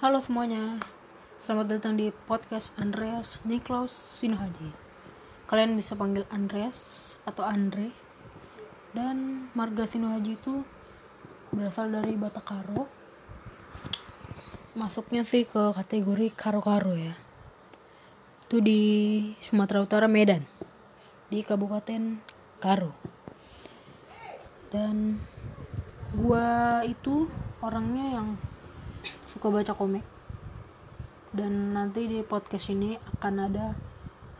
Halo semuanya, selamat datang di podcast Andreas Niklaus Sinohaji. Kalian bisa panggil Andreas atau Andre. Dan marga Sinohaji itu berasal dari Batakaro. Masuknya sih ke kategori karo-karo ya. Itu di Sumatera Utara Medan, di Kabupaten Karo. Dan gua itu orangnya yang suka baca komik. Dan nanti di podcast ini akan ada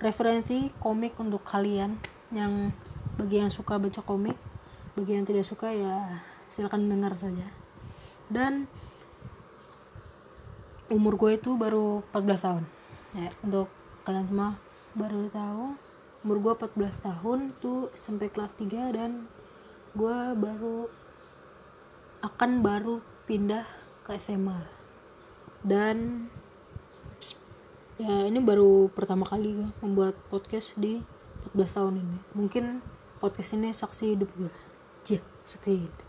referensi komik untuk kalian yang bagi yang suka baca komik bagi yang tidak suka ya silakan dengar saja. Dan umur gue itu baru 14 tahun. Ya untuk kalian semua baru tahu umur gue 14 tahun tuh sampai kelas 3 dan gue baru akan baru pindah ke SMA dan ya ini baru pertama kali gue membuat podcast di 14 tahun ini. Mungkin podcast ini saksi hidup gue Jia, saksi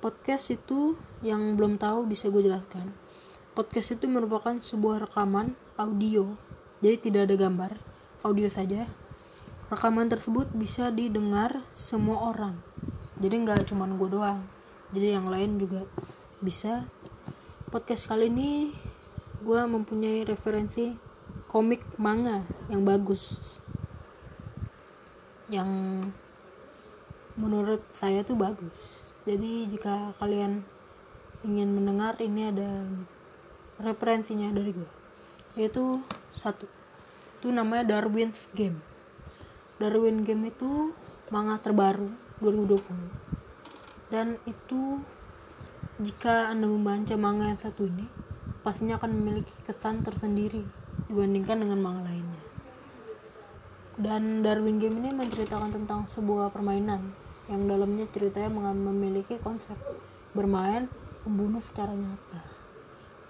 podcast itu yang belum tahu bisa gue jelaskan. Podcast itu merupakan sebuah rekaman audio. Jadi tidak ada gambar audio saja. Rekaman tersebut bisa didengar semua orang. Jadi nggak cuma gue doang. Jadi yang lain juga bisa podcast kali ini gue mempunyai referensi komik manga yang bagus. Yang menurut saya tuh bagus. Jadi jika kalian ingin mendengar ini ada referensinya dari gue yaitu satu itu namanya Darwin's Game. Darwin Game itu manga terbaru 2020 dan itu jika Anda membaca manga yang satu ini, pastinya akan memiliki kesan tersendiri dibandingkan dengan manga lainnya. Dan Darwin Game ini menceritakan tentang sebuah permainan yang dalamnya ceritanya memiliki konsep bermain membunuh secara nyata.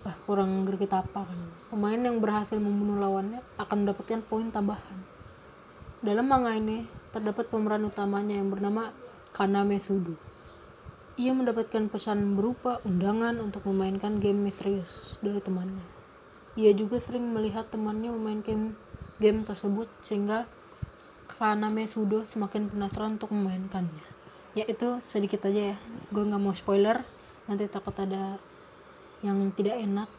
Wah, kurang greget apa kan. Pemain yang berhasil membunuh lawannya akan mendapatkan poin tambahan. Dalam manga ini terdapat pemeran utamanya yang bernama Kaname Sudo ia mendapatkan pesan berupa undangan untuk memainkan game misterius dari temannya. Ia juga sering melihat temannya memainkan game tersebut sehingga Kaname Sudo semakin penasaran untuk memainkannya. Ya itu sedikit aja ya, gue nggak mau spoiler, nanti takut ada yang tidak enak.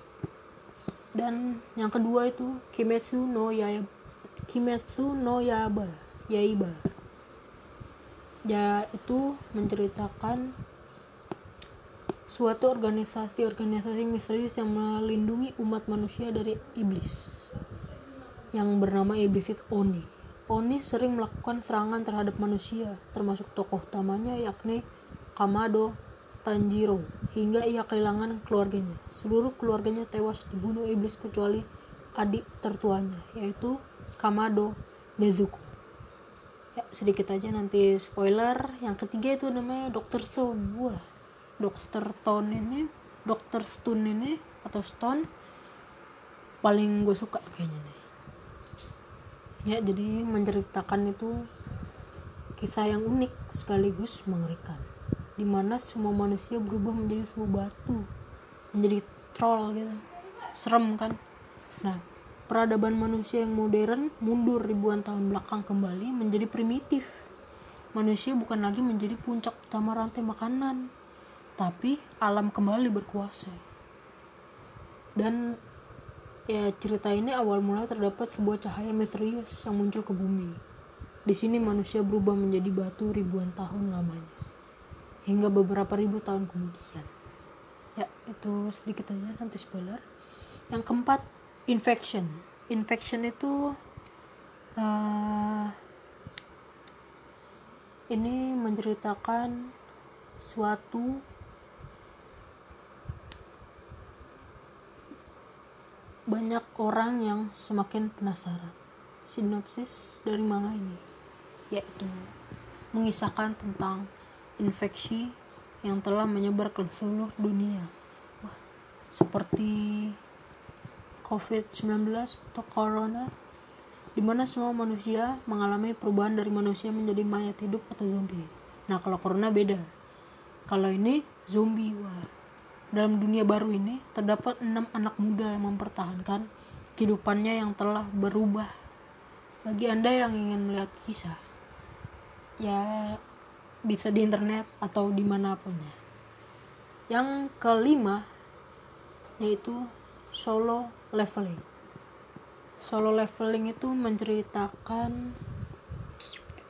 Dan yang kedua itu Kimetsu no Yaiba, Kimetsu no Yaiba, Yaiba. Ya itu menceritakan suatu organisasi-organisasi misterius yang melindungi umat manusia dari iblis yang bernama iblis itu Oni. Oni sering melakukan serangan terhadap manusia, termasuk tokoh utamanya yakni Kamado Tanjiro, hingga ia kehilangan keluarganya. Seluruh keluarganya tewas dibunuh iblis kecuali adik tertuanya, yaitu Kamado Nezuko. Ya, sedikit aja nanti spoiler. Yang ketiga itu namanya Dr. Stone. Wah, dokter Stone ini dokter Stone ini atau Stone paling gue suka kayaknya nih ya jadi menceritakan itu kisah yang unik sekaligus mengerikan di mana semua manusia berubah menjadi sebuah batu menjadi troll gitu. Serem kan? Nah peradaban manusia yang modern mundur ribuan tahun belakang kembali menjadi primitif. Manusia bukan lagi menjadi puncak utama rantai makanan tapi alam kembali berkuasa. Dan ya cerita ini awal mula terdapat sebuah cahaya misterius yang muncul ke bumi. Di sini manusia berubah menjadi batu ribuan tahun lamanya hingga beberapa ribu tahun kemudian. Ya itu sedikit aja nanti spoiler. Yang keempat infection. Infection itu uh, ini menceritakan suatu banyak orang yang semakin penasaran. Sinopsis dari manga ini yaitu mengisahkan tentang infeksi yang telah menyebar ke seluruh dunia. Wah, seperti COVID-19 atau corona di mana semua manusia mengalami perubahan dari manusia menjadi mayat hidup atau zombie. Nah, kalau corona beda. Kalau ini zombie, wah. Dalam dunia baru ini terdapat enam anak muda yang mempertahankan kehidupannya yang telah berubah. Bagi Anda yang ingin melihat kisah, ya bisa di internet atau di mana pun ya. Yang kelima yaitu solo leveling. Solo leveling itu menceritakan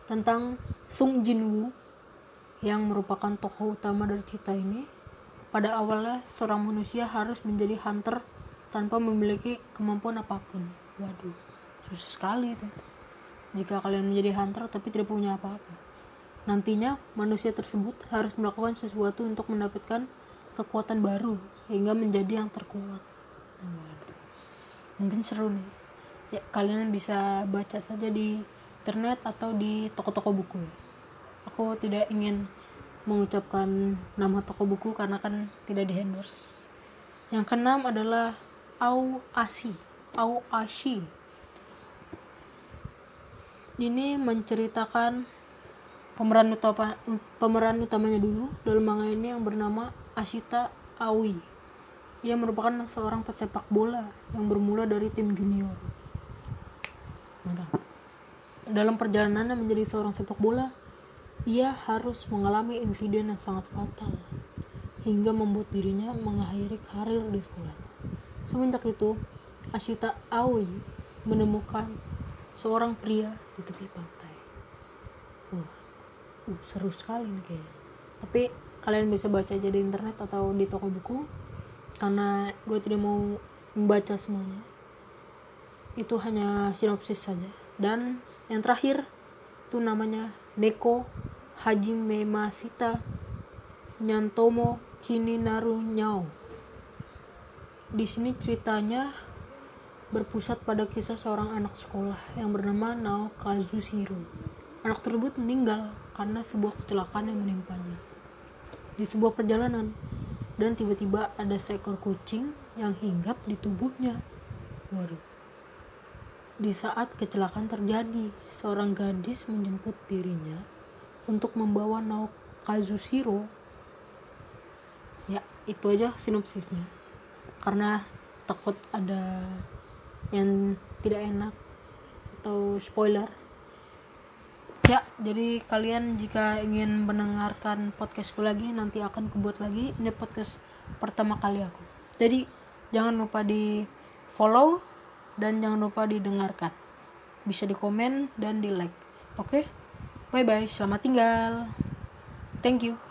tentang Sung Jin Woo yang merupakan tokoh utama dari cerita ini. Pada awalnya seorang manusia harus menjadi hunter tanpa memiliki kemampuan apa pun. Waduh, susah sekali itu. Jika kalian menjadi hunter tapi tidak punya apa-apa. Nantinya manusia tersebut harus melakukan sesuatu untuk mendapatkan kekuatan baru hingga menjadi yang terkuat. Waduh. Mungkin seru nih. Ya, kalian bisa baca saja di internet atau di toko-toko buku. Aku tidak ingin mengucapkan nama toko buku karena kan tidak di endorse. Yang keenam adalah Au Asi. Au Ashi. Ini menceritakan pemeran utama pemeran utamanya dulu dalam manga ini yang bernama Ashita Aoi. Ia merupakan seorang pesepak bola yang bermula dari tim junior. Dalam perjalanannya menjadi seorang sepak bola, ia harus mengalami insiden yang sangat fatal hingga membuat dirinya mengakhiri karir di sekolah. Semenjak itu, Ashita Aoi menemukan seorang pria di tepi pantai. Wah, uh, seru sekali nih kayaknya. Tapi kalian bisa baca aja di internet atau di toko buku karena gue tidak mau membaca semuanya. Itu hanya sinopsis saja. Dan yang terakhir itu namanya Neko Hajime Masita Nyantomo Kini Naru Nyao. Di sini ceritanya berpusat pada kisah seorang anak sekolah yang bernama Nao Kazushiro. Anak tersebut meninggal karena sebuah kecelakaan yang menimpanya di sebuah perjalanan dan tiba-tiba ada seekor kucing yang hinggap di tubuhnya. Waduh. Di saat kecelakaan terjadi, seorang gadis menjemput dirinya untuk membawa Nao Kazushiro ya itu aja sinopsisnya. Karena takut ada yang tidak enak atau spoiler. Ya jadi kalian jika ingin mendengarkan podcastku lagi nanti akan kubuat lagi. Ini podcast pertama kali aku. Jadi jangan lupa di follow dan jangan lupa didengarkan. Bisa di komen dan di like. Oke? okay? Bye bye, selamat tinggal. Thank you.